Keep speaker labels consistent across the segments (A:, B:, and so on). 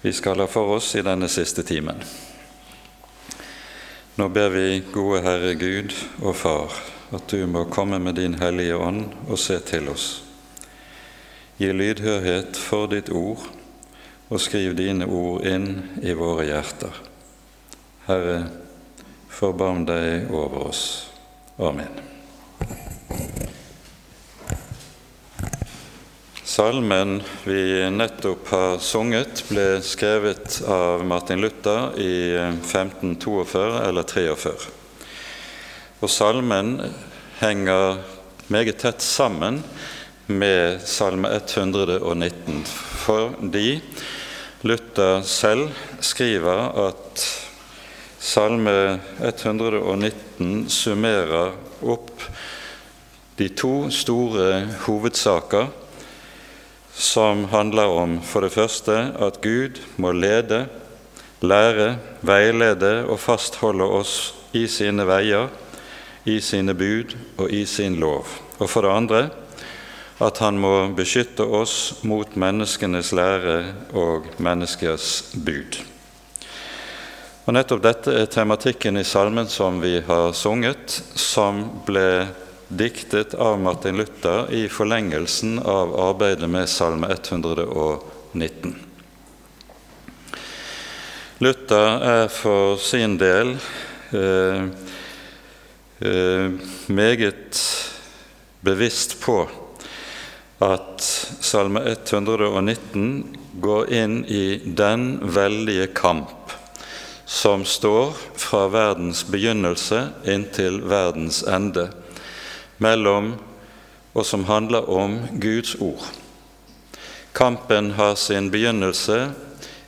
A: vi skal ha for oss i denne siste timen. Nå ber vi, gode Herre Gud og Far, at du må komme med din Hellige Ånd og se til oss. Gi lydhørhet for ditt ord, og skriv dine ord inn i våre hjerter. Herre, forbarm deg over oss. Amen. Salmen vi nettopp har sunget, ble skrevet av Martin Luther i 1542 eller 43. Og salmen henger meget tett sammen med Salme 119, fordi Luther selv skriver at Salme 119 summerer opp de to store hovedsaker som handler om for det første at Gud må lede, lære, veilede og fastholde oss i sine veier, i sine bud og i sin lov. Og for det andre at han må beskytte oss mot menneskenes lære og menneskers bud. Og Nettopp dette er tematikken i salmen som vi har sunget, som ble diktet av Martin Luther i forlengelsen av arbeidet med Salme 119. Luther er for sin del eh, eh, meget bevisst på at Salme 119 går inn i den veldige kamp som står fra verdens begynnelse inntil verdens ende mellom og som handler om Guds ord. Kampen har sin begynnelse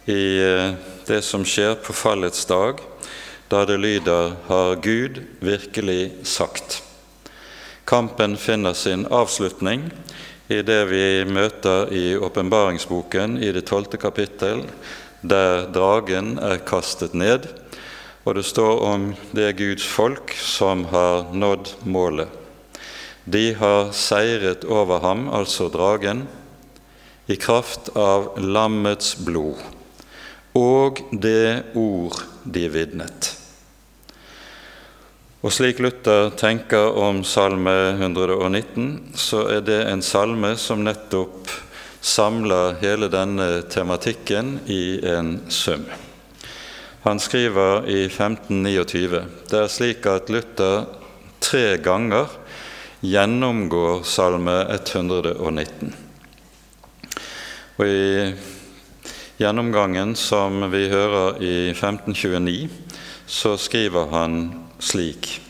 A: i eh, det som skjer på fallets dag, da det lyder 'Har Gud virkelig sagt'? Kampen finner sin avslutning i det vi møter i åpenbaringsboken i det tolvte kapittel, der dragen er kastet ned, og det står om det Guds folk som har nådd målet. De har seiret over ham, altså dragen, i kraft av lammets blod og det ord de vitnet. Og slik Luther tenker om Salme 119, så er det en salme som nettopp samler hele denne tematikken i en sum. Han skriver i 1529 Det er slik at Luther tre ganger gjennomgår Salme 119. Og I gjennomgangen som vi hører i 1529, så skriver han slik.: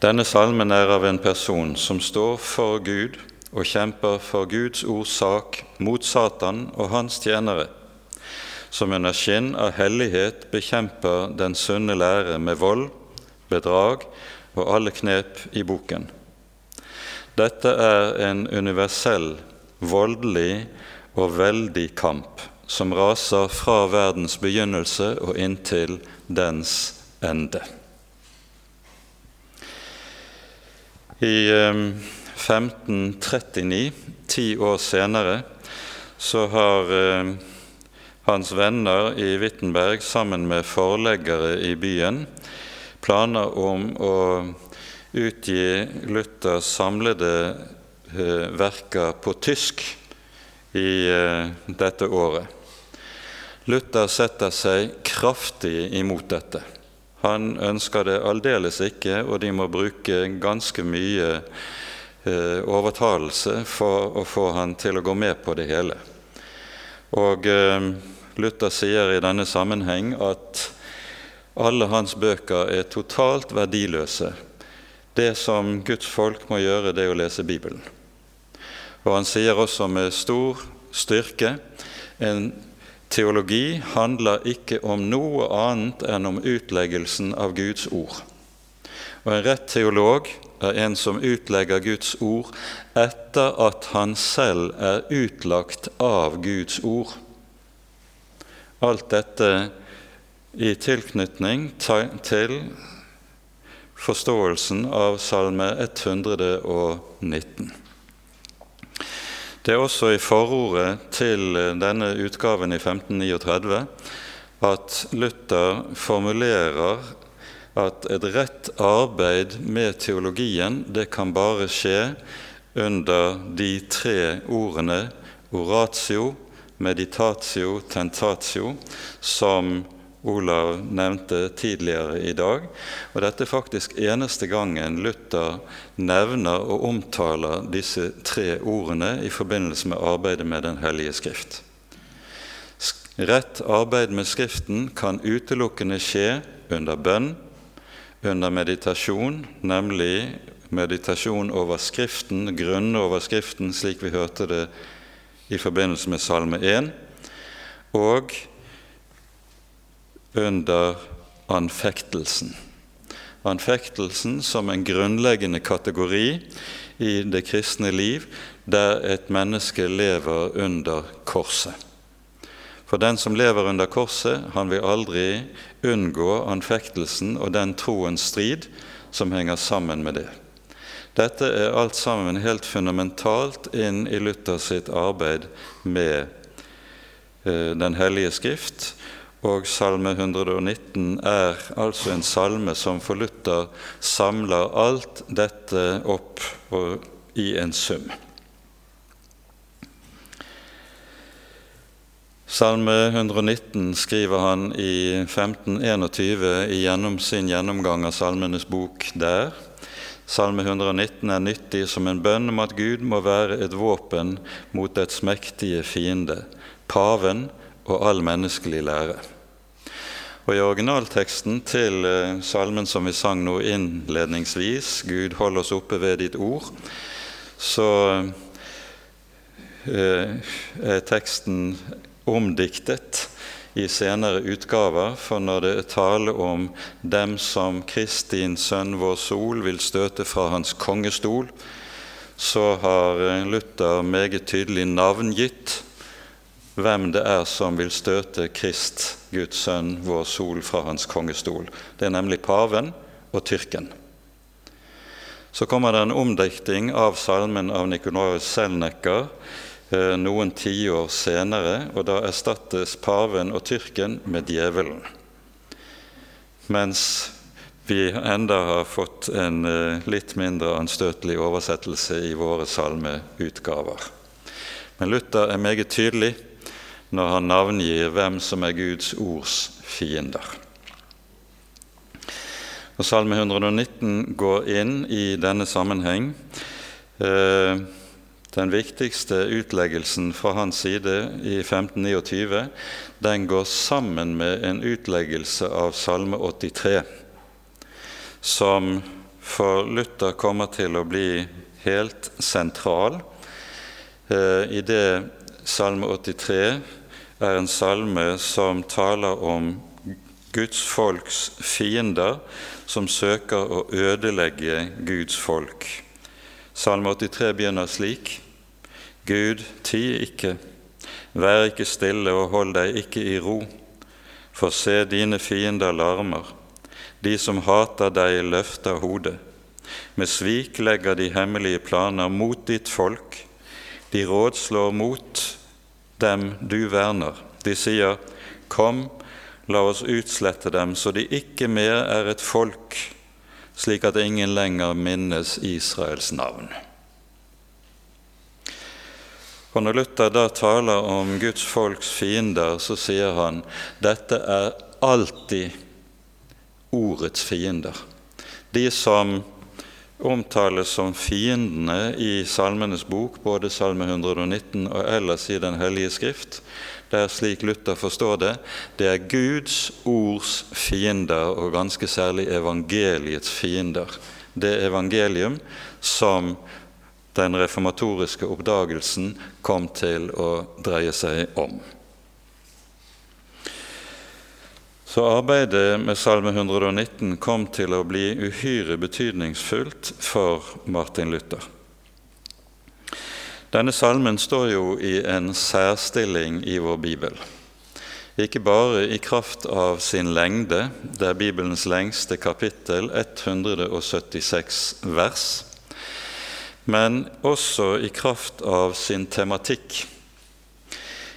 A: Denne salmen er av en person som står for Gud og kjemper for Guds ords sak mot Satan og hans tjenere, som under skinn av hellighet bekjemper den sunne lære med vold, bedrag og alle knep i boken dette er en universell, voldelig og veldig kamp som raser fra verdens begynnelse og inntil dens ende. I 1539, ehm, ti år senere, så har ehm, hans venner i Wittenberg sammen med forleggere i byen planer om å utgi Luthers samlede eh, verker på tysk i eh, dette året. Luther setter seg kraftig imot dette. Han ønsker det aldeles ikke, og de må bruke ganske mye eh, overtalelse for å få han til å gå med på det hele. Og Luther sier i denne sammenheng at alle hans bøker er totalt verdiløse det som Guds folk må gjøre, det er å lese Bibelen. Og han sier også med stor styrke en teologi handler ikke om noe annet enn om utleggelsen av Guds ord. Og en rett teolog er en som utlegger Guds ord etter at han selv er utlagt av Guds ord. Alt dette i tilknytning til forståelsen av Salme 119. Det er også i forordet til denne utgaven i 1539 at Luther formulerer at et rett arbeid med teologien det kan bare skje under de tre ordene oratio, meditatio, tentatio, som Olav nevnte tidligere i dag. Og Dette er faktisk eneste gangen Luther nevner og omtaler disse tre ordene i forbindelse med arbeidet med Den hellige skrift. Rett arbeid med Skriften kan utelukkende skje under bønn, under meditasjon, nemlig meditasjon over Skriften, grunne over Skriften, slik vi hørte det i forbindelse med Salme 1, og under anfektelsen. Anfektelsen som en grunnleggende kategori i det kristne liv, der et menneske lever under korset. For den som lever under korset, han vil aldri unngå anfektelsen og den troens strid som henger sammen med det. Dette er alt sammen helt fundamentalt inn i Luthers sitt arbeid med eh, Den hellige skrift, og Salme 119 er altså en salme som for Luther samler alt dette opp i en sum. Salme 119 skriver han i 1521 gjennom sin gjennomgang av Salmenes bok der. Salme 119 er nyttig som en bønn om at Gud må være et våpen mot dets mektige fiende, paven og all menneskelig lære. Og I originalteksten til eh, salmen som vi sang nå innledningsvis, 'Gud, hold oss oppe ved ditt ord', så eh, er teksten omdiktet i senere utgaver, for når det er tale om dem som Kristin sønn vår sol vil støte fra hans kongestol, så har eh, Luther meget tydelig navngitt hvem det er som vil støte Krist, Guds sønn, vår sol, fra hans kongestol. Det er nemlig paven og tyrken. Så kommer det en omdikting av salmen av Nikolaus Selnecker eh, noen tiår senere, og da erstattes paven og tyrken med djevelen. Mens vi enda har fått en eh, litt mindre anstøtelig oversettelse i våre salmeutgaver. Men Luther er meget tydelig når han navngir hvem som er Guds ords fiender. Og Salme 119 går inn i denne sammenheng. Eh, den viktigste utleggelsen fra hans side i 1529 den går sammen med en utleggelse av Salme 83, som for Luther kommer til å bli helt sentral eh, i det Salme 83 er en salme som taler om Guds folks fiender som søker å ødelegge Guds folk. Salme 83 begynner slik.: Gud, ti ikke, vær ikke stille og hold deg ikke i ro, for se dine fiender larmer, de som hater deg, løfter hodet. Med svik legger de hemmelige planer mot ditt folk, de rådslår mot dem du verner. De sier, Kom, la oss utslette dem, så de ikke mer er et folk, slik at ingen lenger minnes Israels navn. Og Når Luther da taler om Guds folks fiender, så sier han dette er alltid ordets fiender. De som omtales som fiendene i Salmenes bok, både Salme 119 og ellers i Den hellige skrift. Det er slik Luther forstår det. Det er Guds ords fiender, og ganske særlig evangeliets fiender. Det evangelium som den reformatoriske oppdagelsen kom til å dreie seg om. Så arbeidet med Salme 119 kom til å bli uhyre betydningsfullt for Martin Luther. Denne salmen står jo i en særstilling i vår bibel. Ikke bare i kraft av sin lengde, det er Bibelens lengste kapittel, 176 vers, men også i kraft av sin tematikk.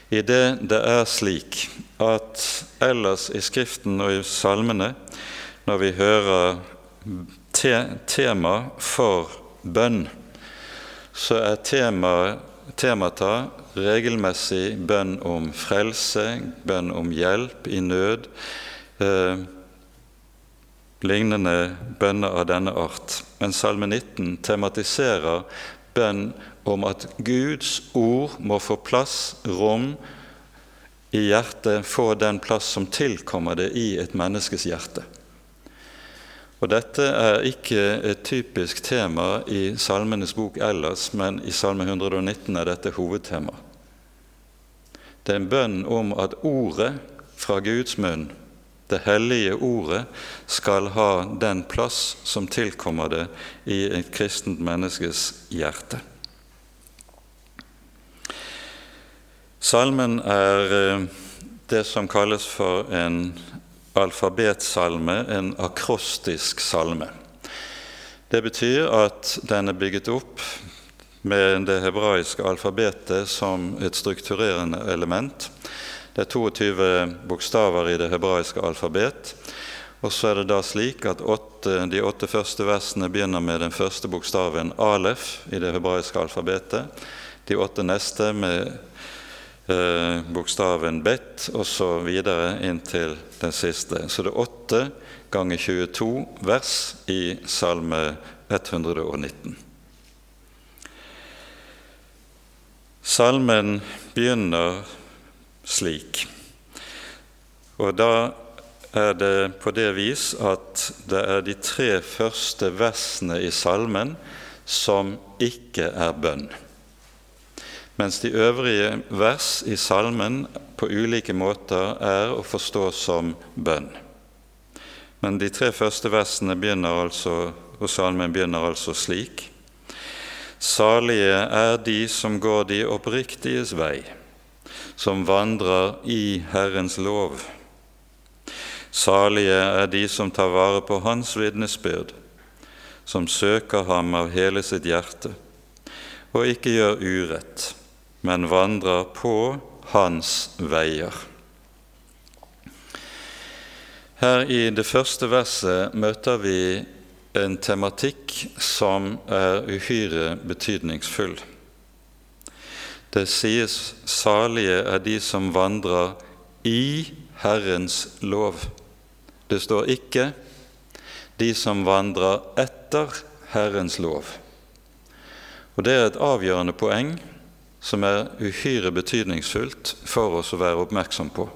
A: I det det er slik at ellers i Skriften og i salmene, når vi hører te tema for bønn, så er temaet temata regelmessig bønn om frelse, bønn om hjelp i nød, eh, lignende bønner av denne art. Men Salme 19 tematiserer bønn om at Guds ord må få plass, rom, i hjertet, få den plass som tilkommer det i et menneskes hjerte. Og Dette er ikke et typisk tema i Salmenes bok ellers, men i Salme 119 er dette hovedtema. Det er en bønn om at ordet fra Guds munn, det hellige ordet, skal ha den plass som tilkommer det i et kristent menneskes hjerte. Salmen er eh, det som kalles for en alfabetsalme, en akrostisk salme. Det betyr at den er bygget opp med det hebraiske alfabetet som et strukturerende element. Det er 22 bokstaver i det hebraiske alfabet. Og så er det da slik at åtte, de åtte første versene begynner med den første bokstaven alef i det hebraiske alfabetet. De åtte neste med eh, bokstaven bet, og så videre inn til den siste. Så det er 8 ganger 22 vers i Salme 119. Salmen begynner slik, og da er det på det vis at det er de tre første versene i salmen som ikke er bønn mens de øvrige vers i salmen på ulike måter er å forstå som bønn. Men de tre første versene begynner altså, og salmen begynner altså slik. Salige er de som går de oppriktiges vei, som vandrer i Herrens lov. Salige er de som tar vare på Hans vitnesbyrd, som søker ham av hele sitt hjerte, og ikke gjør urett men vandrer på hans veier. Her i det første verset møter vi en tematikk som er uhyre betydningsfull. Det sies 'salige er de som vandrer i Herrens lov'. Det står ikke 'de som vandrer etter Herrens lov'. Og Det er et avgjørende poeng som er uhyre betydningsfullt for oss å være oppmerksom på.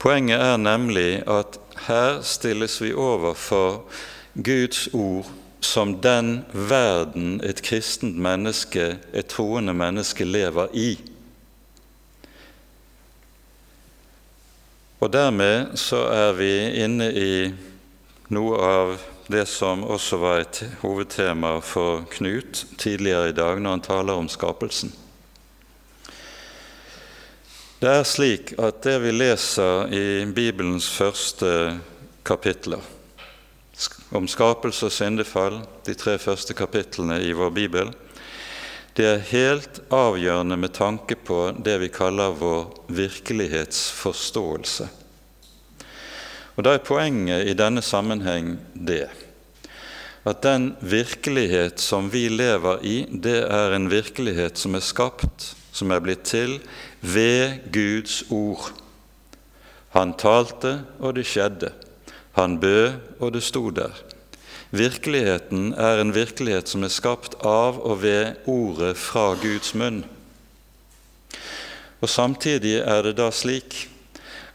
A: Poenget er nemlig at her stilles vi overfor Guds ord som den verden et kristent menneske, et troende menneske, lever i. Og dermed så er vi inne i noe av det som også var et hovedtema for Knut tidligere i dag når han taler om skapelsen. Det er slik at det vi leser i Bibelens første kapitler, om skapelse og syndefall, de tre første kapitlene i vår bibel, det er helt avgjørende med tanke på det vi kaller vår virkelighetsforståelse. Og Da er poenget i denne sammenheng det at den virkelighet som vi lever i, det er en virkelighet som er skapt, som er blitt til ved Guds ord. Han talte, og det skjedde. Han bød, og det sto der. Virkeligheten er en virkelighet som er skapt av og ved ordet fra Guds munn. Og Samtidig er det da slik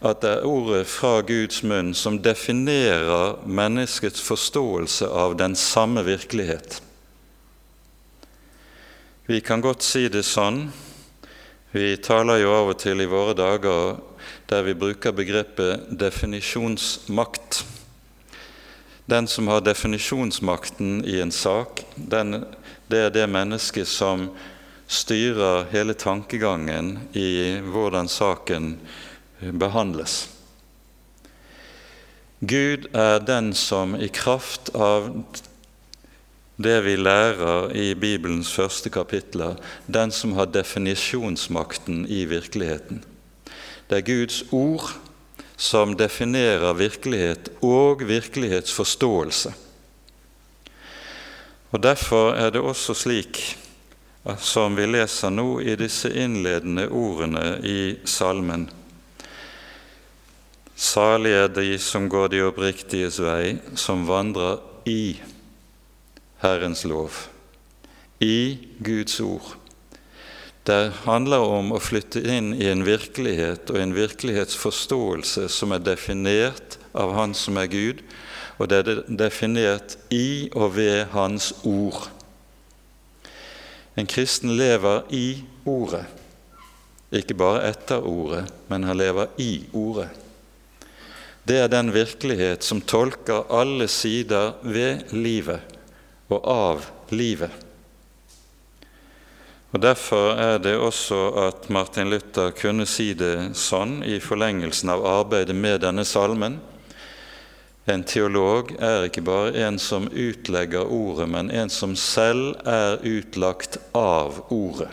A: at det er ordet fra Guds munn som definerer menneskets forståelse av den samme virkelighet. Vi kan godt si det sånn Vi taler jo av og til i våre dager der vi bruker begrepet definisjonsmakt. Den som har definisjonsmakten i en sak, den, det er det mennesket som styrer hele tankegangen i hvordan saken behandles. Gud er den som i kraft av det vi lærer i Bibelens første kapitler, den som har definisjonsmakten i virkeligheten. Det er Guds ord som definerer virkelighet og virkelighetsforståelse. Og Derfor er det også slik, som vi leser nå i disse innledende ordene i salmen Salig er de som går de oppriktiges vei, som vandrer i Herrens lov, i Guds ord. Det handler om å flytte inn i en virkelighet og en virkelighetsforståelse som er definert av Han som er Gud, og det er definert i og ved Hans ord. En kristen lever i Ordet, ikke bare etter Ordet, men han lever i Ordet. Det er den virkelighet som tolker alle sider ved livet og av livet. Og Derfor er det også at Martin Luther kunne si det sånn i forlengelsen av arbeidet med denne salmen. En teolog er ikke bare en som utlegger ordet, men en som selv er utlagt av ordet.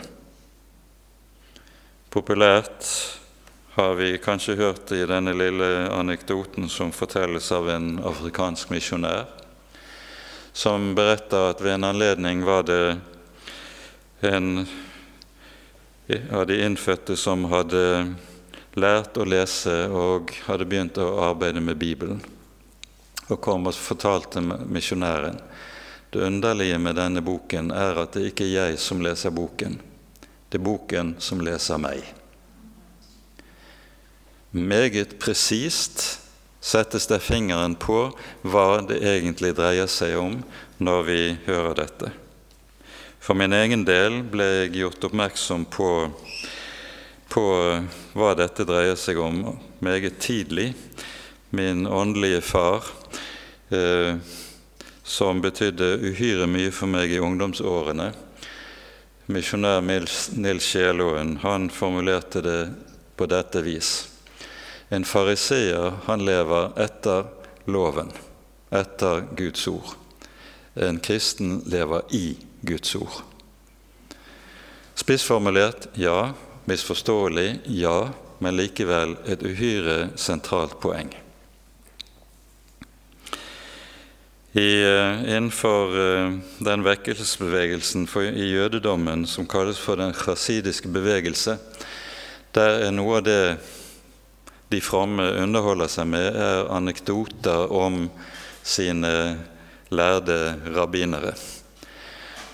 A: Populært har vi kanskje hørt i denne lille anekdoten som fortelles av en afrikansk misjonær, som beretter at ved en anledning var det en av de innfødte som hadde lært å lese og hadde begynt å arbeide med Bibelen, og kom og fortalte misjonæren det underlige med denne boken er at det ikke er jeg som leser boken, det er boken som leser meg. Meget presist settes det fingeren på hva det egentlig dreier seg om når vi hører dette. For min egen del ble jeg gjort oppmerksom på, på hva dette dreier seg om meget tidlig. Min åndelige far, eh, som betydde uhyre mye for meg i ungdomsårene, misjonær Nils Kjeloen, han formulerte det på dette vis. En fariseer, han lever etter loven, etter Guds ord. En kristen lever i Guds ord. Spissformulert ja, misforståelig ja, men likevel et uhyre sentralt poeng. I, uh, innenfor uh, den vekkelsesbevegelsen i jødedommen som kalles for den chasidiske bevegelse, der er noe av det de fromme underholder seg med, er anekdoter om sine lærde rabbinere.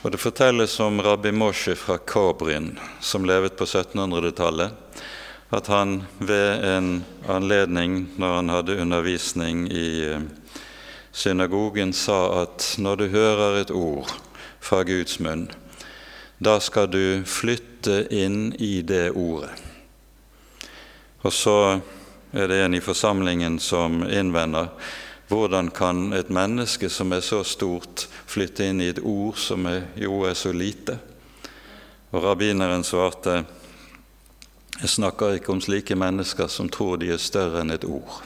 A: Og Det fortelles om rabbi Moshe fra Kabryn, som levet på 1700-tallet, at han ved en anledning når han hadde undervisning i eh, synagogen, sa at når du hører et ord fra Guds munn, da skal du flytte inn i det ordet. Og så er det en i forsamlingen som innvender hvordan kan et menneske som er så stort, flytte inn i et ord som er, jo er så lite? Og Rabbineren svarte jeg snakker ikke om slike mennesker som tror de er større enn et ord.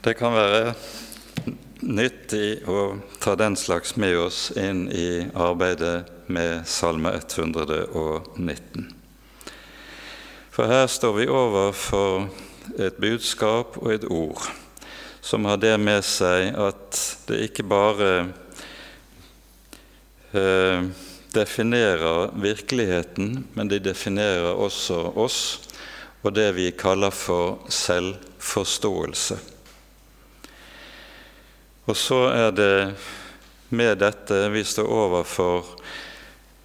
A: Det kan være nyttig å ta den slags med oss inn i arbeidet med Salme 119. For her står vi overfor et budskap og et ord som har det med seg at det ikke bare eh, definerer virkeligheten, men det definerer også oss og det vi kaller for selvforståelse. Og så er det med dette vi står overfor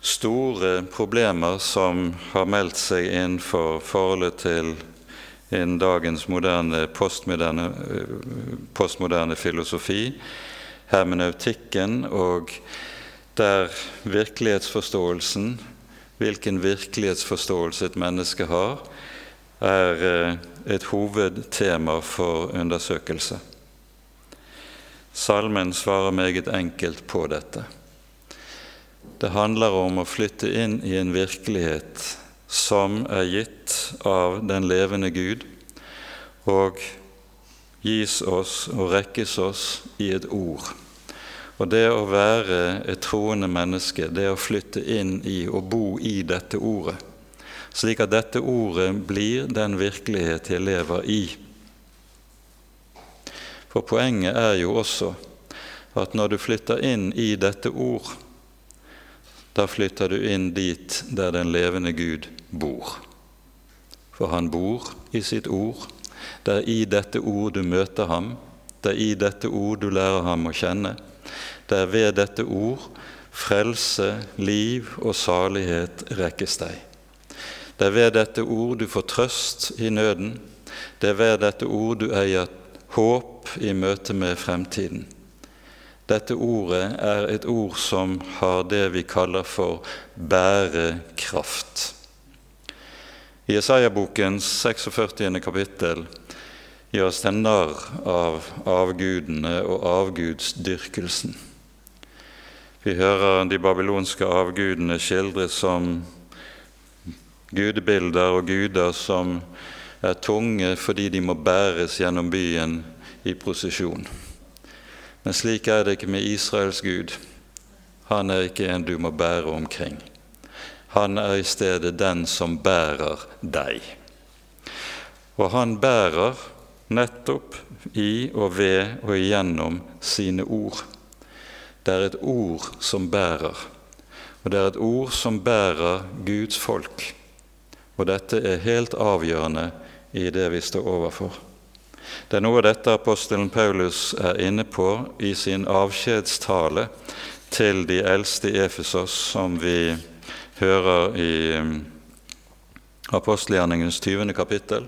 A: store problemer som har meldt seg innenfor forholdet til innen dagens moderne, postmoderne, postmoderne filosofi, hermeneutikken, og der virkelighetsforståelsen, hvilken virkelighetsforståelse et menneske har, er eh, et hovedtema for undersøkelse. Salmen svarer meget enkelt på dette. Det handler om å flytte inn i en virkelighet som er gitt av den levende Gud, og gis oss og rekkes oss i et ord. Og det å være et troende menneske, det å flytte inn i og bo i dette ordet, slik at dette ordet blir den virkelighet jeg lever i. For poenget er jo også at når du flytter inn i dette ord, da flytter du inn dit der den levende Gud bor. For han bor i sitt ord. Det er i dette ord du møter ham. Det er i dette ord du lærer ham å kjenne. Det er ved dette ord frelse, liv og salighet rekkes deg. Det er ved dette ord du får trøst i nøden. Det er ved dette ord du eier håp i møte med fremtiden. Dette ordet er et ord som har det vi kaller for bærekraft. I Isaiah-bokens 46. kapittel gjøres det narr av avgudene og avgudsdyrkelsen. Vi hører de babylonske avgudene skildres som gudebilder og guder som er tunge fordi de må bæres gjennom byen i prosesjon. Men slik er det ikke med Israels Gud. Han er ikke en du må bære omkring. Han er i stedet den som bærer deg. Og han bærer nettopp i og ved og igjennom sine ord. Det er et ord som bærer, og det er et ord som bærer Guds folk. Og dette er helt avgjørende i det vi står overfor. Det er noe av dette apostelen Paulus er inne på i sin avskjedstale til de eldste i Efesos, som vi hører i um, apostelgjerningens 20. kapittel,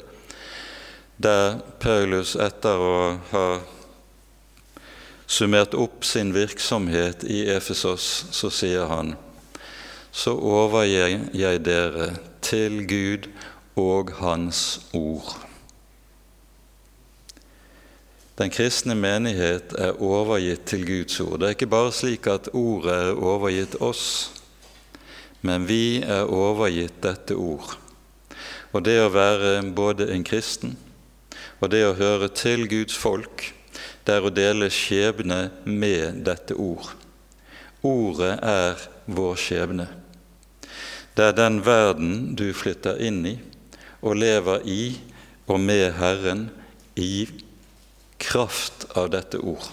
A: der Paulus etter å ha summert opp sin virksomhet i Efesos, så sier han så overgir jeg dere til Gud og Hans ord. Den kristne menighet er overgitt til Guds ord. Det er ikke bare slik at ordet er overgitt oss, men vi er overgitt dette ord. Og det å være både en kristen og det å høre til Guds folk, det er å dele skjebne med dette ord. Ordet er vår skjebne. Det er den verden du flytter inn i og lever i og med Herren i kraft av dette ord.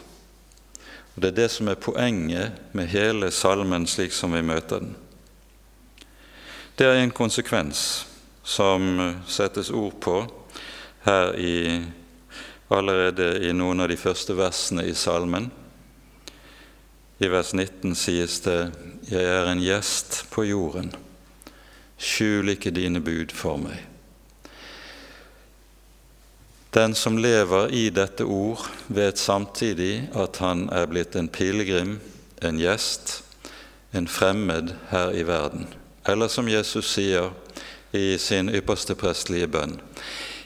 A: Og Det er det som er poenget med hele salmen slik som vi møter den. Det er en konsekvens som settes ord på her i allerede i noen av de første versene i salmen. I vers 19 sies det:" Jeg er en gjest på jorden. Skjul ikke dine bud for meg. Den som lever i dette ord, vet samtidig at han er blitt en pilegrim, en gjest, en fremmed her i verden. Eller som Jesus sier i sin ypperste prestelige bønn:"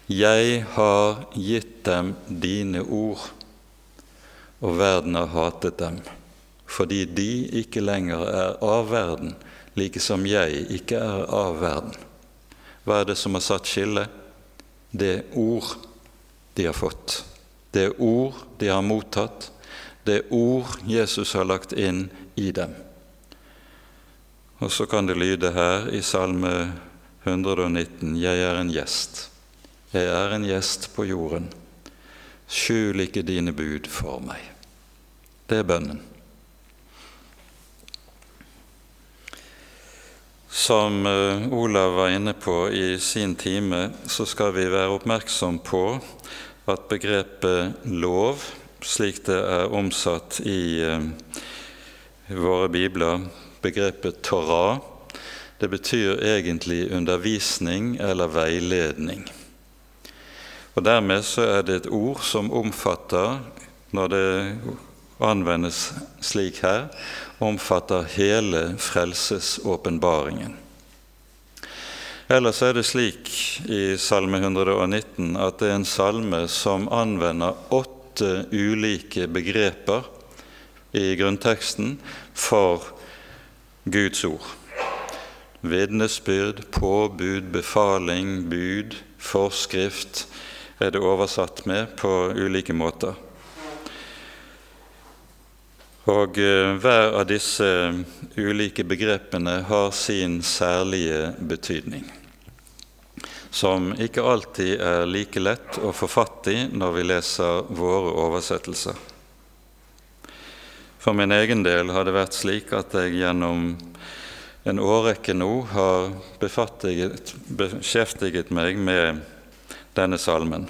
A: Jeg har gitt dem dine ord, og verden har hatet dem, fordi de ikke lenger er av verden, like som jeg ikke er av verden. Hva er det som har satt skille? Det ord de har fått. Det er ord de har mottatt. Det er ord Jesus har lagt inn i dem. Og så kan det lyde her i Salme 119.: Jeg er en gjest. Jeg er en gjest på jorden. Skjul ikke dine bud for meg. Det er bønnen. Som eh, Olav var inne på i sin time, så skal vi være oppmerksom på at begrepet lov, slik det er omsatt i eh, våre bibler, begrepet Torah, det betyr egentlig undervisning eller veiledning. Og Dermed så er det et ord som omfatter, når det anvendes slik her, omfatter hele frelsesåpenbaringen. Ellers er det slik i Salme 119 at det er en salme som anvender åtte ulike begreper i grunnteksten for Guds ord. Vitnesbyrd, påbud, befaling, bud, forskrift, er det oversatt med på ulike måter. Og eh, hver av disse ulike begrepene har sin særlige betydning, som ikke alltid er like lett å få fatt i når vi leser våre oversettelser. For min egen del har det vært slik at jeg gjennom en årrekke nå har beskjeftiget meg med denne salmen.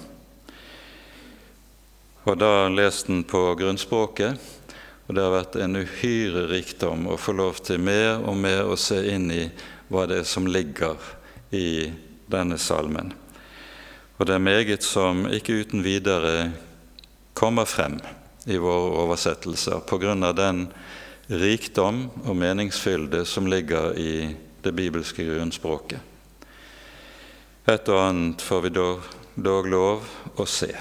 A: Og da lest den på grunnspråket og det har vært en uhyre rikdom å få lov til mer og mer å se inn i hva det er som ligger i denne salmen. Og det er meget som ikke uten videre kommer frem i våre oversettelser av den rikdom og meningsfylde som ligger i det bibelske grunnspråket. Et og annet får vi dog, dog lov å se.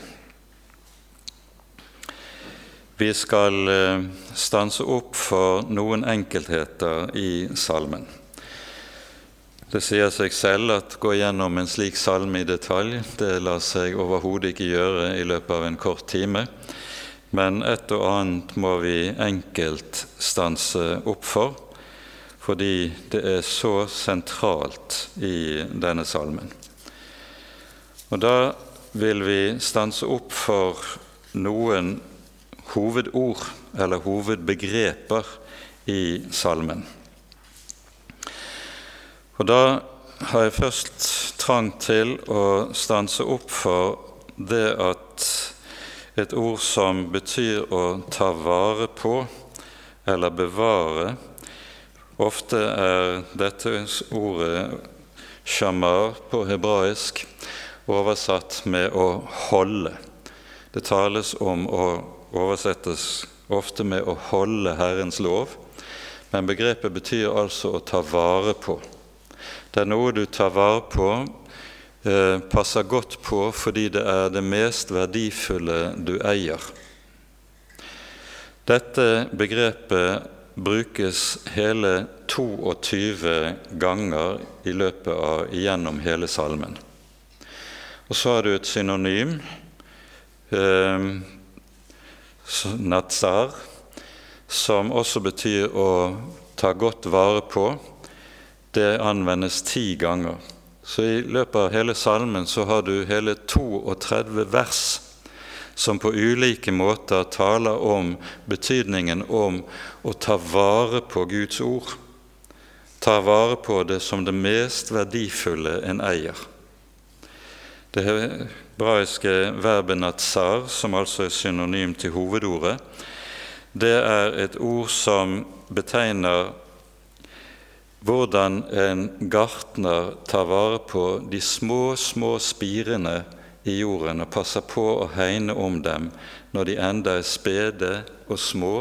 A: Vi skal eh, stanse opp for noen enkeltheter i salmen. Det sier seg selv at gå gjennom en slik salme i detalj, det lar seg overhodet ikke gjøre i løpet av en kort time. Men et og annet må vi enkelt stanse opp for, fordi det er så sentralt i denne salmen. Og da vil vi stanse opp for noen hovedord eller hovedbegreper i salmen. Og Da har jeg først trang til å stanse opp for det at et ord som betyr å ta vare på eller bevare Ofte er dette ordet shamar på hebraisk oversatt med å holde. Det tales om å oversettes ofte med 'å holde Herrens lov', men begrepet betyr altså å ta vare på. Det er noe du tar vare på, eh, passer godt på fordi det er det mest verdifulle du eier. Dette begrepet brukes hele 22 ganger i løpet av gjennom hele salmen. Og så har du et synonym. Eh, natsar, som også betyr å ta godt vare på, det anvendes ti ganger. Så i løpet av hele salmen så har du hele 32 vers som på ulike måter taler om betydningen om å ta vare på Guds ord. Ta vare på det som det mest verdifulle en eier. Det hebraiske verbet 'natsar', som altså er synonym til hovedordet, det er et ord som betegner hvordan en gartner tar vare på de små, små spirene i jorden og passer på å hegne om dem når de enda er spede og små,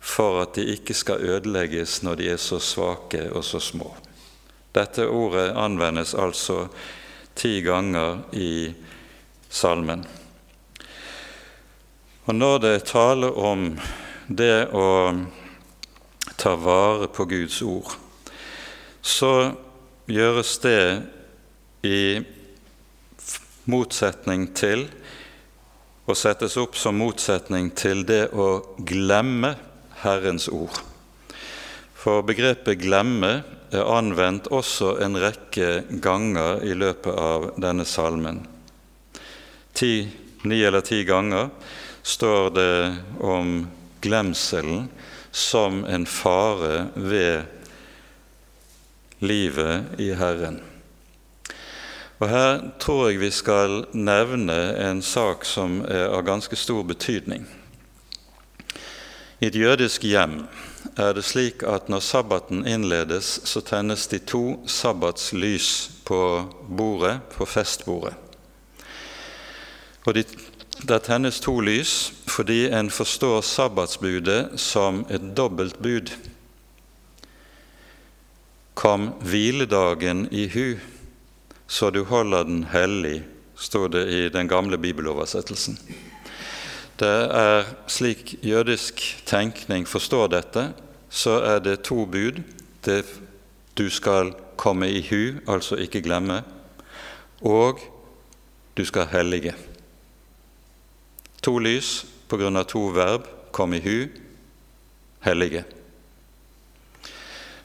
A: for at de ikke skal ødelegges når de er så svake og så små. Dette ordet anvendes altså ti ganger i salmen. Og når det er tale om det å ta vare på Guds ord, så gjøres det i motsetning til og settes opp som motsetning til det å glemme Herrens ord. For begrepet 'glemme' er anvendt også en rekke ganger i løpet av denne salmen. Ti, ni eller ti ganger står det om glemselen som en fare ved livet i Herren. Og Her tror jeg vi skal nevne en sak som er av ganske stor betydning. I et jødisk hjem er det slik at når sabbaten innledes, så tennes de to sabbatslys på bordet, på festbordet. Og de, Der tennes to lys fordi en forstår sabbatsbudet som et dobbelt bud. Kom hviledagen i hu, så du holder den hellig, står det i den gamle bibeloversettelsen. Det er slik jødisk tenkning forstår dette, så er det to bud. Det du skal komme i hu, altså ikke glemme, og du skal hellige. To lys på grunn av to verb kom i hu hellige.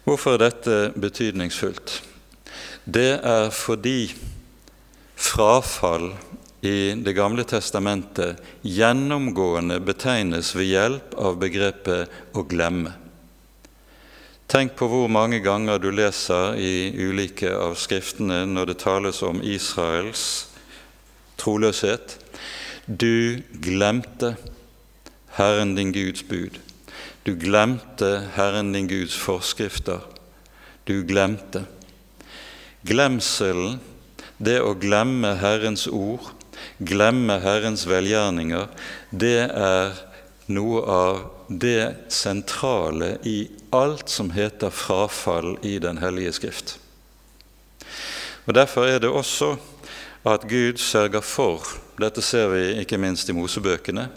A: Hvorfor er dette betydningsfullt? Det er fordi frafall i Det gamle testamentet gjennomgående betegnes ved hjelp av begrepet 'å glemme'. Tenk på hvor mange ganger du leser i ulike av skriftene når det tales om Israels troløshet. Du glemte Herren din Guds bud. Du glemte Herren din Guds forskrifter. Du glemte. Glemselen, det å glemme Herrens ord, glemme Herrens velgjerninger, det er noe av det sentrale i alt som heter frafall i Den hellige skrift. Og Derfor er det også at Gud sørger for, dette ser vi ikke minst i Mosebøkene,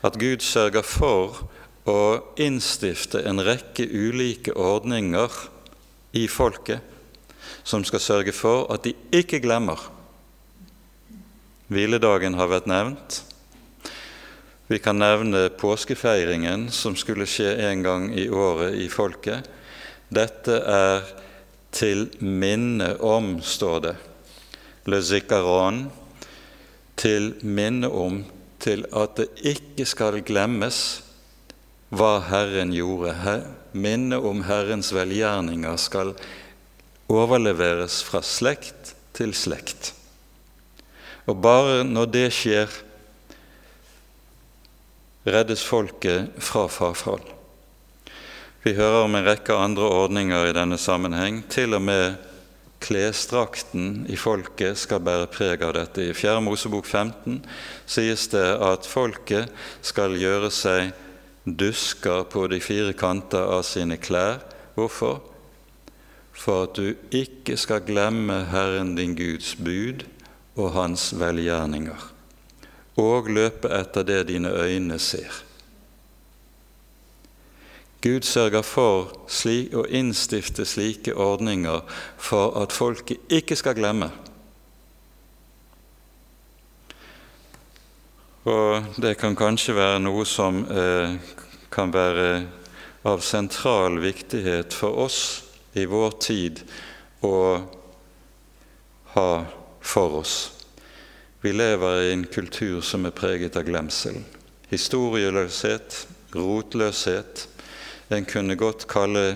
A: at Gud sørger for å innstifte en rekke ulike ordninger i folket som skal sørge for at de ikke glemmer. Hviledagen har vært nevnt. Vi kan nevne påskefeiringen som skulle skje en gang i året i folket. Dette er til minne om, står det, le zikaron, til minne om til at det ikke skal glemmes hva Herren gjorde. Minnet om Herrens velgjerninger skal overleveres fra slekt til slekt. Og bare når det skjer, reddes folket fra farfall. Vi hører om en rekke andre ordninger i denne sammenheng. Til og med klesdrakten i folket skal bære preg av dette. I 4. Mosebok 15 sies det at folket skal gjøre seg dusker på de fire kanter av sine klær. Hvorfor? For at du ikke skal glemme Herren din Guds bud og Hans velgjerninger, og løpe etter det dine øyne ser. Gud sørger for å innstifte slike ordninger for at folket ikke skal glemme. Og det kan kanskje være noe som eh, kan være av sentral viktighet for oss i vår tid å ha for oss. Vi lever i en kultur som er preget av glemsel. Historieløshet, rotløshet, en kunne godt kalle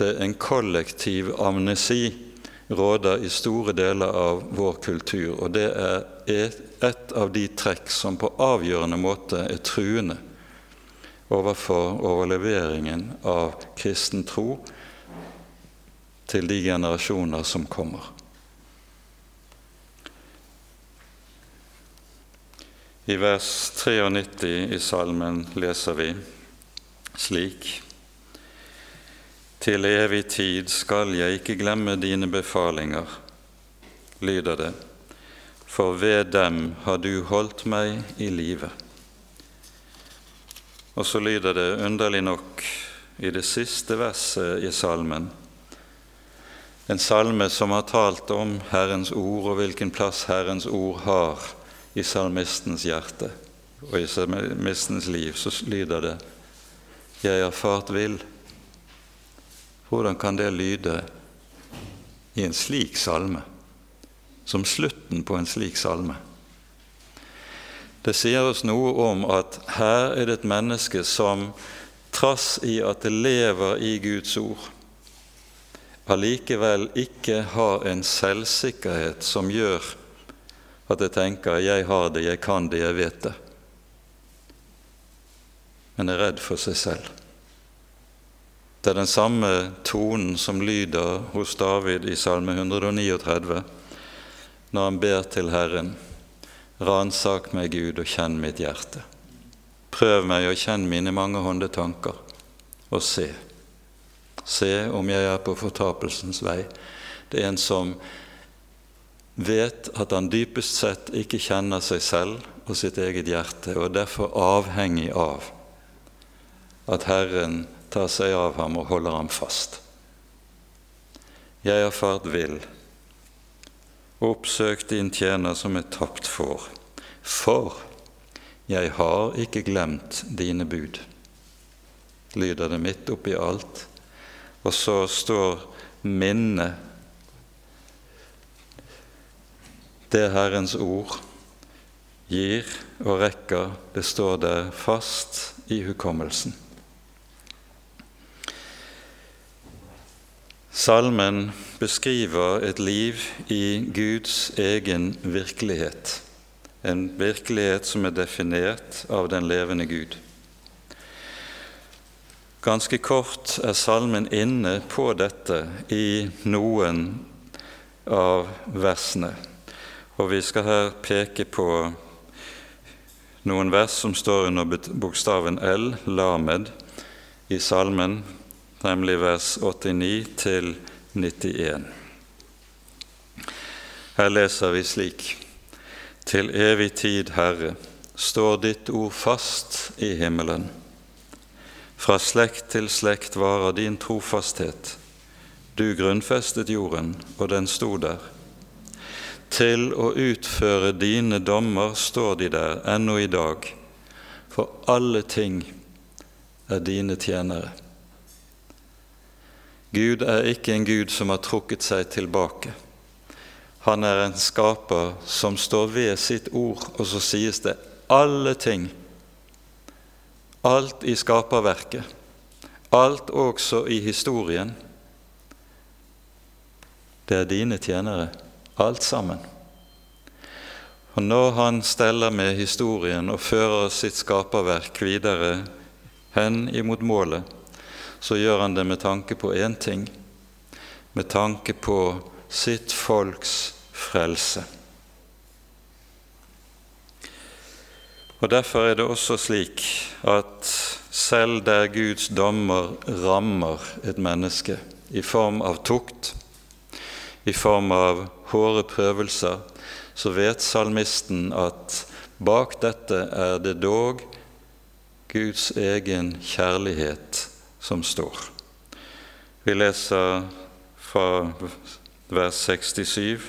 A: det en kollektiv amnesi råder i store deler av vår kultur. Og det er et av de trekk som på avgjørende måte er truende overfor overleveringen av kristen tro til de generasjoner som kommer. I vers 93 i salmen leser vi slik til evig tid skal jeg ikke glemme dine befalinger, lyder det, for ved dem har du holdt meg i live. Og så lyder det underlig nok i det siste verset i salmen, en salme som har talt om Herrens ord og hvilken plass Herrens ord har i salmistens hjerte og i salmistens liv, så lyder det Jeg har fart vill hvordan kan det lyde i en slik salme, som slutten på en slik salme? Det sier oss noe om at her er det et menneske som trass i at det lever i Guds ord, allikevel ikke har en selvsikkerhet som gjør at jeg tenker 'jeg har det, jeg kan det, jeg vet det', men er redd for seg selv. Det er den samme tonen som lyder hos David i Salme 139 når han ber til Herren Ransak meg, Gud, og kjenn mitt hjerte. Prøv meg og kjenn mine mange hånde tanker, og se. Se om jeg er på fortapelsens vei. Det er en som vet at han dypest sett ikke kjenner seg selv og sitt eget hjerte, og er derfor avhengig av at Herren tar seg av ham og holder ham fast. Jeg har fart vill, oppsøkt din tjener som er tapt for, For jeg har ikke glemt dine bud. Lyder det midt oppi alt. Og så står minnet Det Herrens ord gir og rekker, det står der fast i hukommelsen. Salmen beskriver et liv i Guds egen virkelighet, en virkelighet som er definert av den levende Gud. Ganske kort er salmen inne på dette i noen av versene, og vi skal her peke på noen vers som står under bokstaven L, lamed, i salmen nemlig vers 89 til 91. Her leser vi slik.: Til evig tid, Herre, står ditt ord fast i himmelen. Fra slekt til slekt varer din trofasthet. Du grunnfestet jorden, og den sto der. Til å utføre dine dommer står de der ennå i dag, for alle ting er dine tjenere. Gud er ikke en Gud som har trukket seg tilbake. Han er en skaper som står ved sitt ord, og så sies det alle ting. Alt i skaperverket, alt også i historien. Det er dine tjenere, alt sammen. Og når han steller med historien og fører sitt skaperverk videre hen imot målet, så gjør han det med tanke på én ting med tanke på sitt folks frelse. Og Derfor er det også slik at selv der Guds dommer rammer et menneske i form av tukt, i form av hårde prøvelser, så vet salmisten at bak dette er det dog Guds egen kjærlighet som står. Vi leser fra vers 67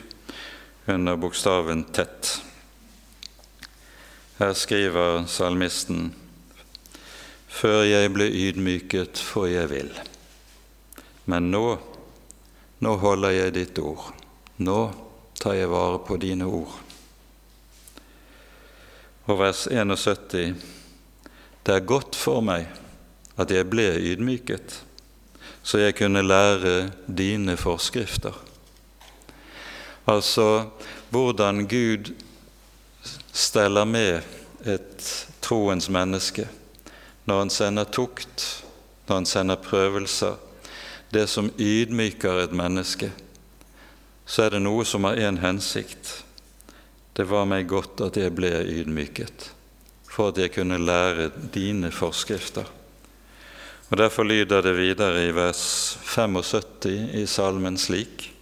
A: under bokstaven tett. Her skriver salmisten Før jeg ble ydmyket, for jeg vil. Men nå, nå holder jeg ditt ord. Nå tar jeg vare på dine ord. Og vers 71. Det er godt for meg at jeg ble ydmyket, så jeg kunne lære dine forskrifter. Altså hvordan Gud steller med et troens menneske når han sender tukt, når han sender prøvelser, det som ydmyker et menneske, så er det noe som har én hensikt. Det var meg godt at jeg ble ydmyket, for at jeg kunne lære dine forskrifter. Og Derfor lyder det videre i vers 75 i salmen slik.: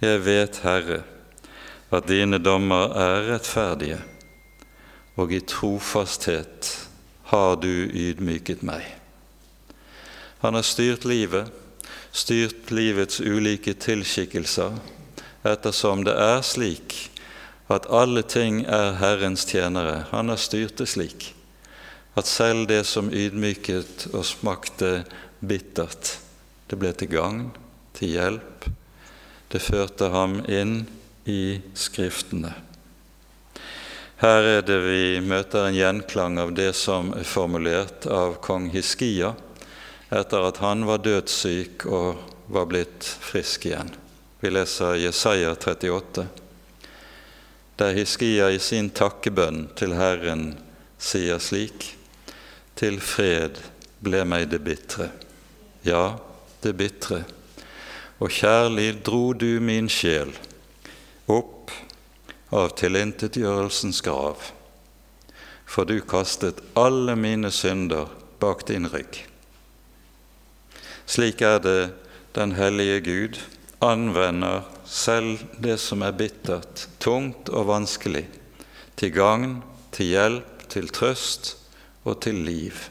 A: Jeg vet, Herre, at dine dommer er rettferdige, og i trofasthet har du ydmyket meg. Han har styrt livet, styrt livets ulike tilskikkelser, ettersom det er slik at alle ting er Herrens tjenere. Han har styrt det slik at selv det som ydmyket og smakte bittert, det ble til gagn, til hjelp. Det førte ham inn i Skriftene. Her er det vi møter en gjenklang av det som er formulert av kong Hiskia etter at han var dødssyk og var blitt frisk igjen. Vi leser Jesaja 38, der Hiskia i sin takkebønn til Herren sier slik:" til fred ble meg det bitre, ja, det bitre, og kjærlig dro du min sjel opp av tilintetgjørelsens grav, for du kastet alle mine synder bak din rygg. Slik er det den hellige Gud anvender selv det som er bittert, tungt og vanskelig, til gagn, til hjelp, til trøst og til liv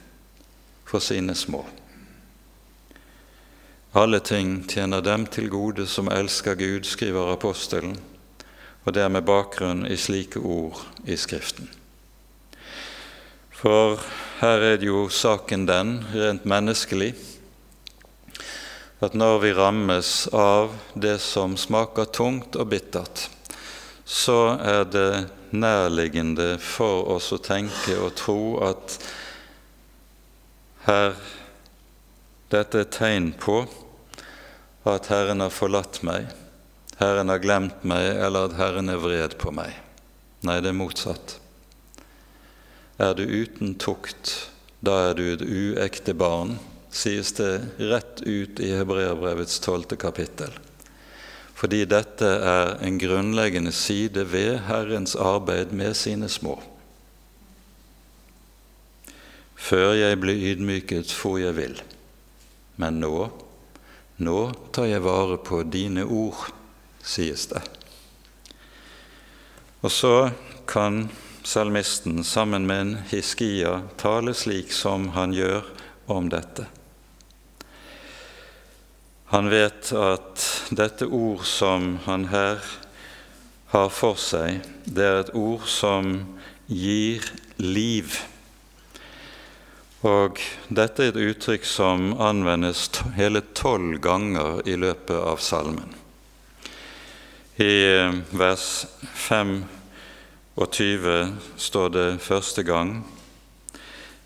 A: for sine små. Alle ting tjener dem til gode som elsker Gud, skriver apostelen, og det er med bakgrunn i slike ord i Skriften. For her er det jo saken den, rent menneskelig, at når vi rammes av det som smaker tungt og bittert, så er det nærliggende for oss å tenke og tro at her dette er tegn på at Herren har forlatt meg, Herren har glemt meg, eller at Herren er vred på meg. Nei, det er motsatt. Er du uten tukt, da er du et uekte barn, sies det rett ut i Hebreabrevets tolvte kapittel. Fordi dette er en grunnleggende side ved Herrens arbeid med sine små. Før jeg ble ydmyket, for jeg vil. Men nå, nå tar jeg vare på dine ord, sies det. Og så kan salmisten sammen med en hiskia tale slik som han gjør om dette. Han vet at dette ord som han her har for seg, det er et ord som gir liv. Og dette er et uttrykk som anvendes hele tolv ganger i løpet av salmen. I eh, vers 25 står det første gang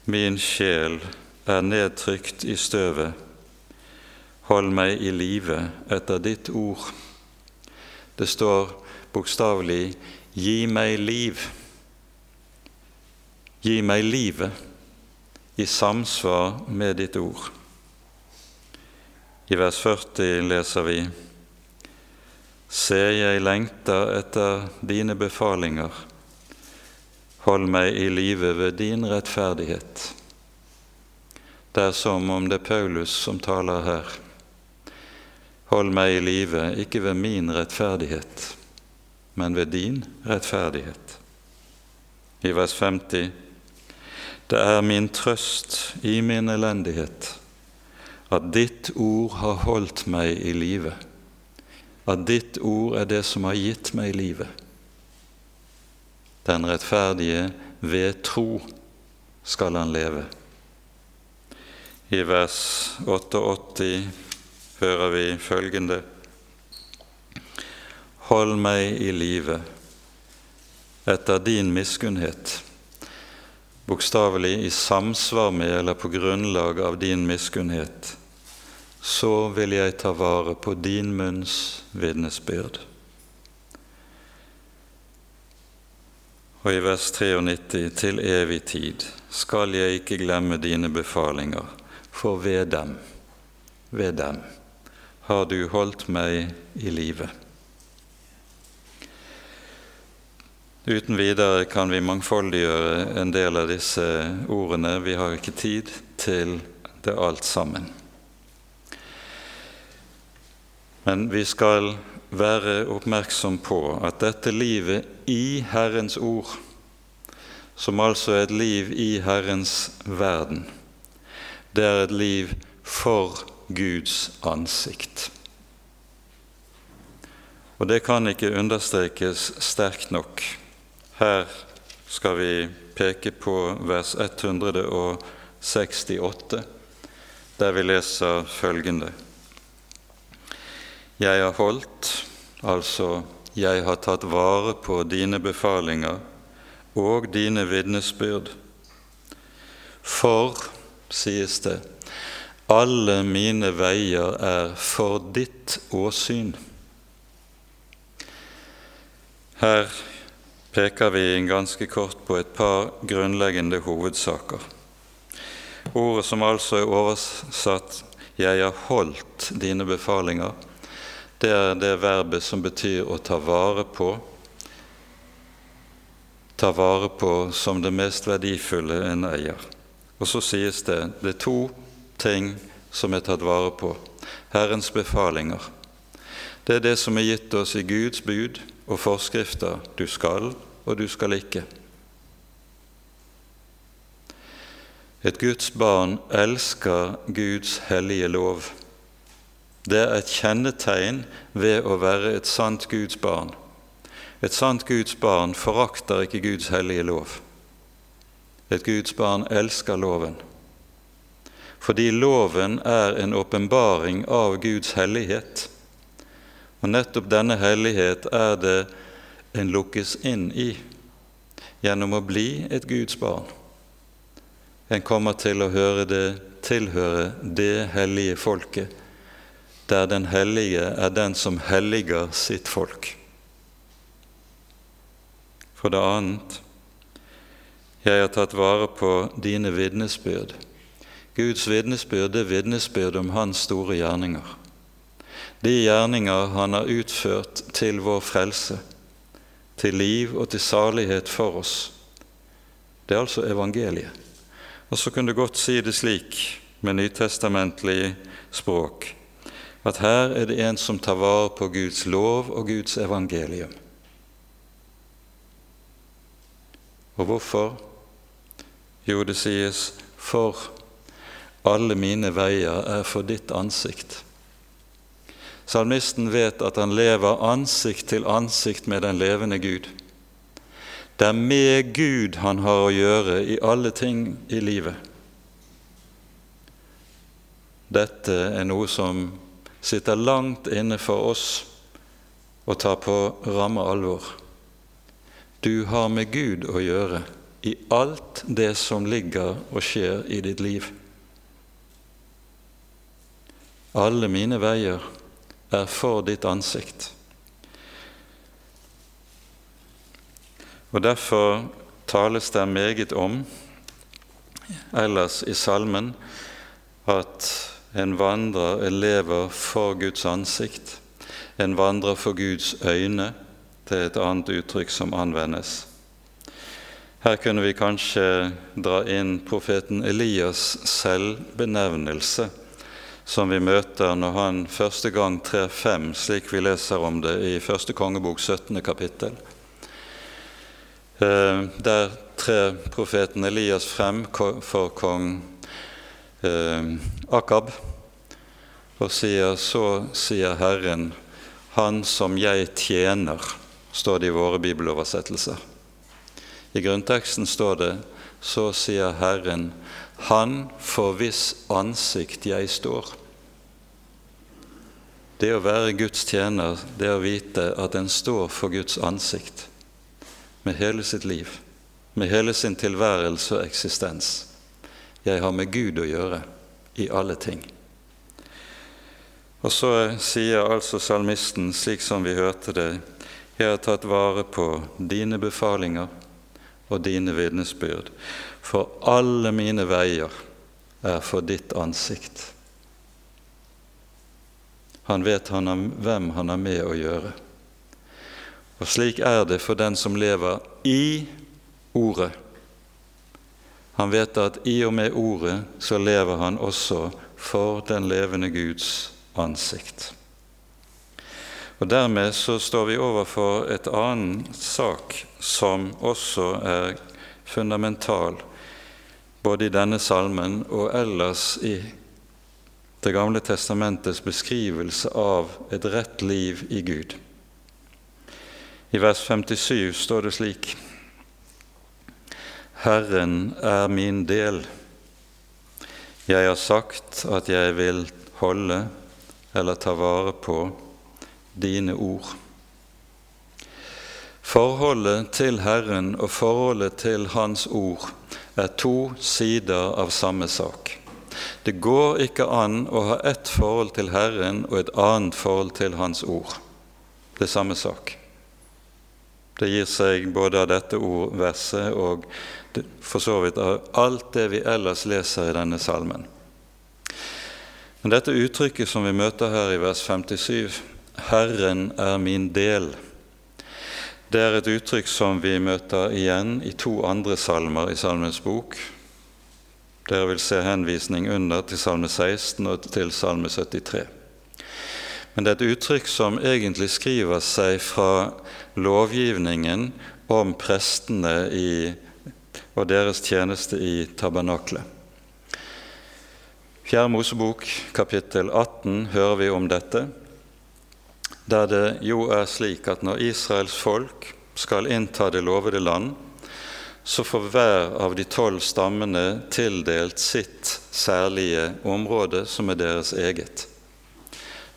A: Min sjel er nedtrykt i støvet. Hold meg i live etter ditt ord. Det står bokstavelig 'Gi meg liv'. Gi meg livet i samsvar med ditt ord. I vers 40 leser vi Se, jeg lengter etter dine befalinger. Hold meg i live ved din rettferdighet. Det er som om det er Paulus som taler her. Hold meg i live, ikke ved min rettferdighet, men ved din rettferdighet. I vers 50 det er min trøst i min elendighet at ditt ord har holdt meg i live, at ditt ord er det som har gitt meg livet. Den rettferdige ved tro skal han leve. I vers 88 hører vi følgende Hold meg i live etter din miskunnhet bokstavelig i samsvar med eller på grunnlag av din miskunnhet, så vil jeg ta vare på din munns vitnesbyrd. Og i vers 93.: Til evig tid skal jeg ikke glemme dine befalinger, for ved dem, ved dem har du holdt meg i live. Uten videre kan vi mangfoldiggjøre en del av disse ordene. Vi har ikke tid til det alt sammen. Men vi skal være oppmerksom på at dette livet i Herrens ord, som altså er et liv i Herrens verden, det er et liv for Guds ansikt. Og det kan ikke understrekes sterkt nok. Her skal vi peke på vers 168, der vi leser følgende Jeg har holdt, altså jeg har tatt vare på dine befalinger og dine vitnesbyrd. For, sies det, alle mine veier er for ditt åsyn. Her peker vi ganske kort på et par grunnleggende hovedsaker. Ordet som altså er oversatt 'Jeg har holdt dine befalinger', det er det verbet som betyr å ta vare på. Ta vare på som det mest verdifulle en eier. Og så sies det det er to ting som er tatt vare på. Herrens befalinger. Det er det som er gitt oss i Guds bud og forskrifter du skal og du skal ikke. Et Guds barn elsker Guds hellige lov. Det er et kjennetegn ved å være et sant Guds barn. Et sant Guds barn forakter ikke Guds hellige lov. et Guds barn elsker loven. Fordi loven er en åpenbaring av Guds hellighet. Og nettopp denne hellighet er det en lukkes inn i gjennom å bli et Guds barn. En kommer til å høre det, tilhøre det hellige folket, der den hellige er den som helliger sitt folk. For det annet jeg har tatt vare på dine vitnesbyrd. Guds vitnesbyrd er vitnesbyrd om Hans store gjerninger. De gjerninger Han har utført til vår frelse, til liv og til salighet for oss. Det er altså evangeliet. Og så kunne du godt si det slik med nytestamentlig språk at her er det en som tar vare på Guds lov og Guds evangelium. Og hvorfor? Jo, det sies for alle mine veier er for ditt ansikt. Salmisten vet at han lever ansikt til ansikt med den levende Gud. Det er med Gud han har å gjøre i alle ting i livet. Dette er noe som sitter langt inne for oss og tar på ramme alvor. Du har med Gud å gjøre i alt det som ligger og skjer i ditt liv. Alle mine veier er for ditt ansikt. Og Derfor tales det meget om ellers i salmen at en vandrer, en lever for Guds ansikt, en vandrer for Guds øyne, det er et annet uttrykk som anvendes. Her kunne vi kanskje dra inn profeten Elias' selvbenevnelse, som vi møter når han første gang trer frem, slik vi leser om det i første kongebok 17. kapittel. Eh, der trer profeten Elias frem for kong eh, Akab og sier så sier Herren, Han som jeg tjener står det i våre bibeloversettelser. I grunnteksten står det så sier Herren, Han for hvis ansikt jeg står. Det å være Guds tjener, det å vite at en står for Guds ansikt med hele sitt liv, med hele sin tilværelse og eksistens. Jeg har med Gud å gjøre i alle ting. Og så sier altså salmisten, slik som vi hørte det jeg har tatt vare på dine befalinger og dine vitnesbyrd, for alle mine veier er for ditt ansikt. Han vet han har, hvem han har med å gjøre. Og slik er det for den som lever i Ordet. Han vet at i og med Ordet så lever han også for den levende Guds ansikt. Og Dermed så står vi overfor et annen sak som også er fundamental, både i denne salmen og ellers i Det gamle testamentets beskrivelse av et rett liv i Gud. I vers 57 står det slik Herren er min del. Jeg har sagt at jeg vil holde eller ta vare på dine ord. Forholdet til Herren og forholdet til Hans ord er to sider av samme sak. Det går ikke an å ha ett forhold til Herren og et annet forhold til Hans ord. Det er samme sak. Det gir seg både av dette ordverset og for så vidt av alt det vi ellers leser i denne salmen. Men dette uttrykket som vi møter her i vers 57, 'Herren er min del'. Det er et uttrykk som vi møter igjen i to andre salmer i Salmens bok. Dere vil se henvisning under til Salme 16 og til Salme 73. Men det er et uttrykk som egentlig skriver seg fra lovgivningen om prestene i, og deres tjeneste i tabernaklet. Fjerde Mosebok, kapittel 18, hører vi om dette der det jo er slik at når Israels folk skal innta det lovede land, så får hver av de tolv stammene tildelt sitt særlige område, som er deres eget.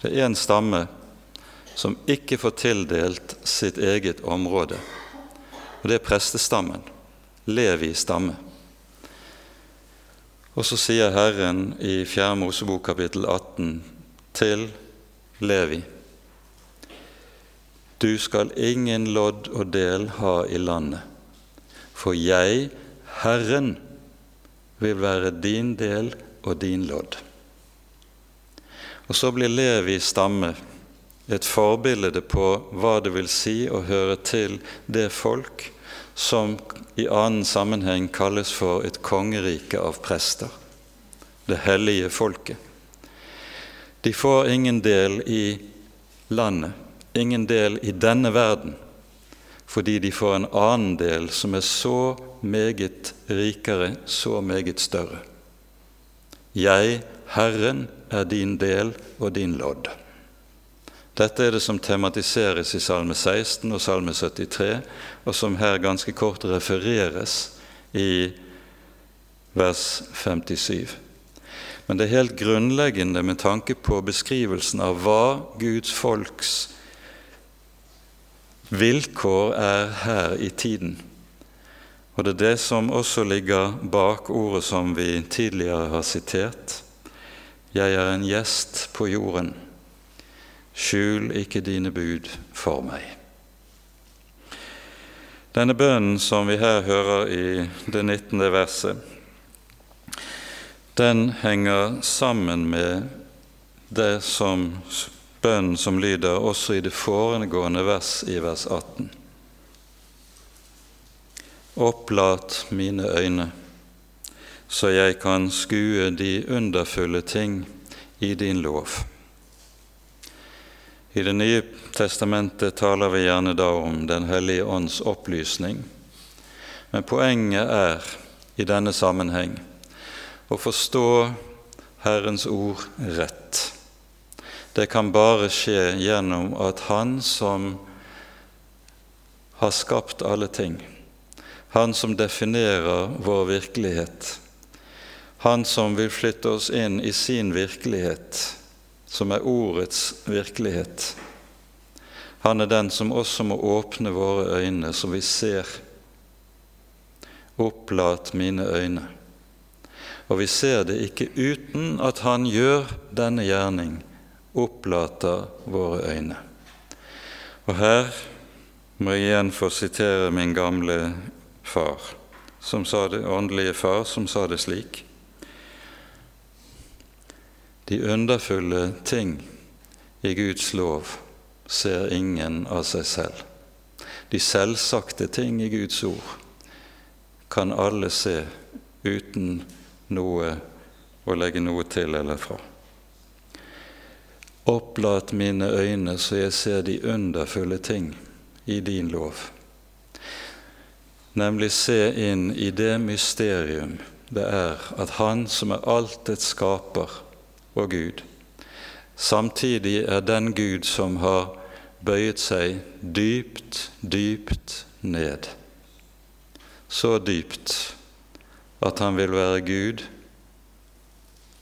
A: Det er én stamme som ikke får tildelt sitt eget område, og det er prestestammen, Levi stamme. Og så sier Herren i 4. Mosebok kapittel 18 til Levi Du skal ingen lodd og del ha i landet, for jeg, Herren, vil være din del og din lodd. Og så blir Levi stamme et forbilde på hva det vil si å høre til det folk som i annen sammenheng kalles for et kongerike av prester, det hellige folket. De får ingen del i landet, ingen del i denne verden, fordi de får en annen del som er så meget rikere, så meget større. Jeg, Herren, er din del og din lodd. Dette er det som tematiseres i Salme 16 og Salme 73, og som her ganske kort refereres i vers 57. Men det er helt grunnleggende med tanke på beskrivelsen av hva Guds folks vilkår er her i tiden. Og det er det som også ligger bak ordet som vi tidligere har sitert. Jeg er en gjest på jorden skjul ikke dine bud for meg. Denne bønnen som vi her hører i det 19. verset, den henger sammen med det som bønnen som lyder også i det foregående vers i vers 18. Opplat mine øyne, så jeg kan skue de underfulle ting i din lov. I Det nye testamentet taler vi gjerne da om Den hellige ånds opplysning. Men poenget er i denne sammenheng å forstå Herrens ord rett. Det kan bare skje gjennom at Han som har skapt alle ting, Han som definerer vår virkelighet, Han som vil flytte oss inn i sin virkelighet, som er ordets virkelighet. Han er den som også må åpne våre øyne, så vi ser. Opplat mine øyne. Og vi ser det ikke uten at Han gjør denne gjerning, opplater våre øyne. Og her må jeg igjen få sitere min gamle far, som sa det, åndelige far, som sa det slik. De underfulle ting i Guds lov ser ingen av seg selv. De selvsagte ting i Guds ord kan alle se uten noe å legge noe til eller fra. Opplat mine øyne så jeg ser de underfulle ting i din lov. Nemlig se inn i det mysterium det er at Han som er altets skaper, og Gud. Samtidig er den Gud som har bøyet seg dypt, dypt ned. Så dypt at han vil være Gud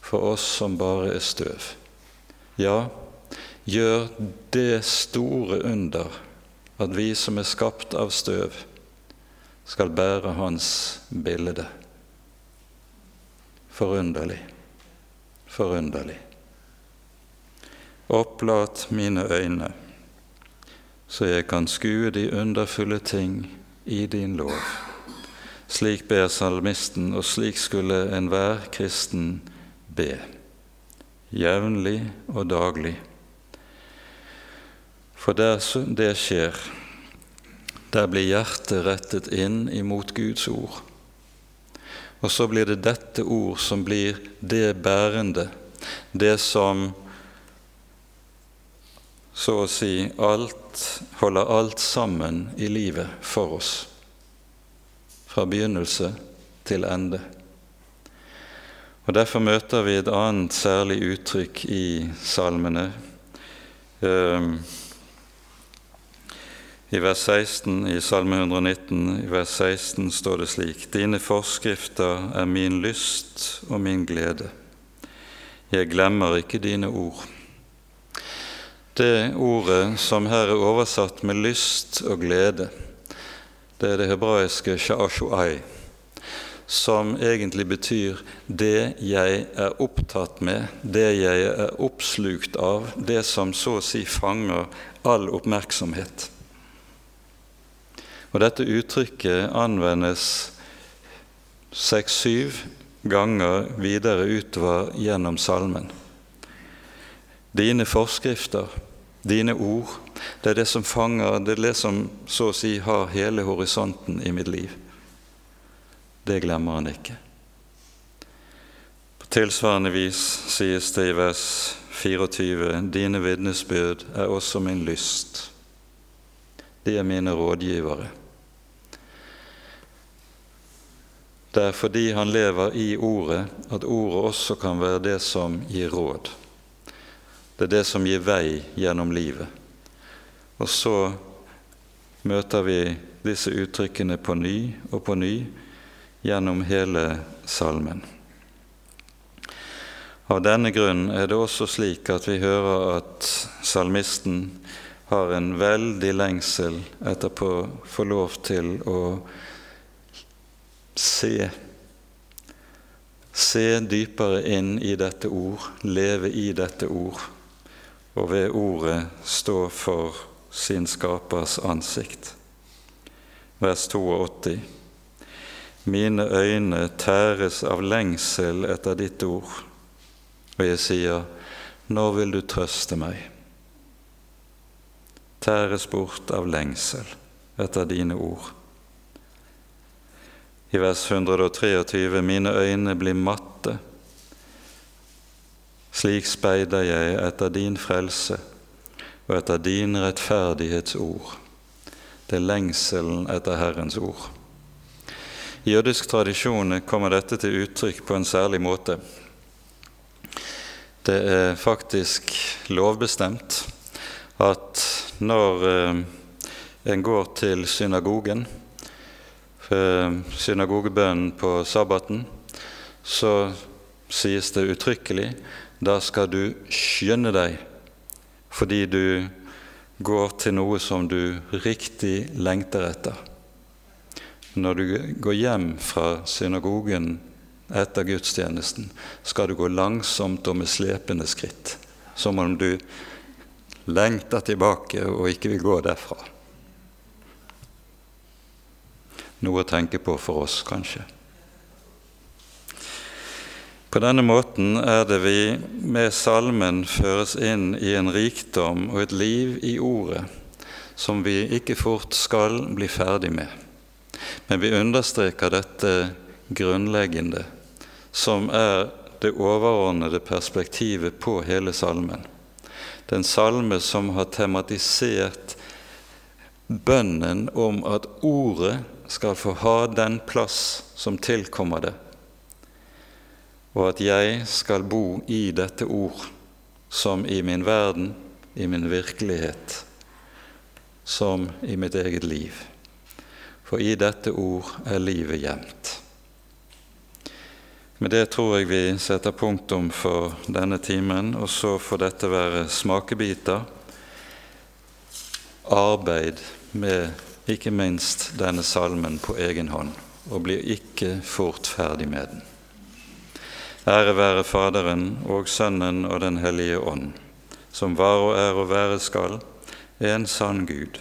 A: for oss som bare er støv. Ja, gjør det store under at vi som er skapt av støv, skal bære hans bilde. Forunderlig forunderlig. Opplat mine øyne, så jeg kan skue de underfulle ting i din lov. Slik ber salmisten, og slik skulle enhver kristen be, jevnlig og daglig. For der det skjer, der blir hjertet rettet inn imot Guds ord og så blir det dette ord som blir det bærende, det som så å si alt, holder alt sammen i livet for oss, fra begynnelse til ende. Og Derfor møter vi et annet særlig uttrykk i salmene. Ehm, I vers 16 i Salme 119 i vers 16 står det slik.: Dine forskrifter er min lyst og min glede. Jeg glemmer ikke dine ord. Det ordet som her er oversatt med lyst og glede, det er det hebraiske sha'ashu'ai, som egentlig betyr det jeg er opptatt med, det jeg er oppslukt av, det som så å si fanger all oppmerksomhet. Og Dette uttrykket anvendes seks-syv ganger videre utover gjennom salmen. Dine forskrifter, dine ord, det er det som fanger, det er det som så å si har hele horisonten i mitt liv. Det glemmer han ikke. På tilsvarende vis sies det i vers 24.: Dine vitnesbyrd er også min lyst. De er mine rådgivere. Det er fordi han lever i Ordet, at Ordet også kan være det som gir råd. Det er det som gir vei gjennom livet. Og så møter vi disse uttrykkene på ny og på ny gjennom hele salmen. Av denne grunn er det også slik at vi hører at salmisten har en veldig lengsel etter å få lov til å se. Se dypere inn i dette ord, leve i dette ord, og ved ordet stå for sin skapers ansikt. Vers 82. Mine øyne tæres av lengsel etter ditt ord, og jeg sier, når vil du trøste meg? Tæres bort av lengsel etter dine ord. I vers 123.: Mine øyne blir matte. Slik speider jeg etter din frelse og etter din rettferdighetsord. Det er lengselen etter Herrens ord. I jødisk tradisjon kommer dette til uttrykk på en særlig måte. Det er faktisk lovbestemt at når eh, en går til synagogen synagogebønnen på sabbaten, så sies det uttrykkelig da skal du skynde deg fordi du går til noe som du riktig lengter etter. Når du går hjem fra synagogen etter gudstjenesten, skal du gå langsomt og med slepende skritt, som om du lengter tilbake og ikke vil gå derfra. Noe å tenke på for oss, kanskje. På denne måten er det vi med salmen føres inn i en rikdom og et liv i Ordet som vi ikke fort skal bli ferdig med. Men vi understreker dette grunnleggende, som er det overordnede perspektivet på hele salmen. Den salme som har tematisert bønnen om at Ordet skal få ha den plass som tilkommer det, og at jeg skal bo i dette ord som i min verden, i min virkelighet, som i mitt eget liv. For i dette ord er livet gjemt. Med det tror jeg vi setter punktum for denne timen, og så får dette være smakebiter, arbeid med ikke minst denne salmen på egen hånd, og blir ikke fort ferdig med den. Ære være Faderen og Sønnen og Den hellige ånd, som var og er og være skal, en sann Gud,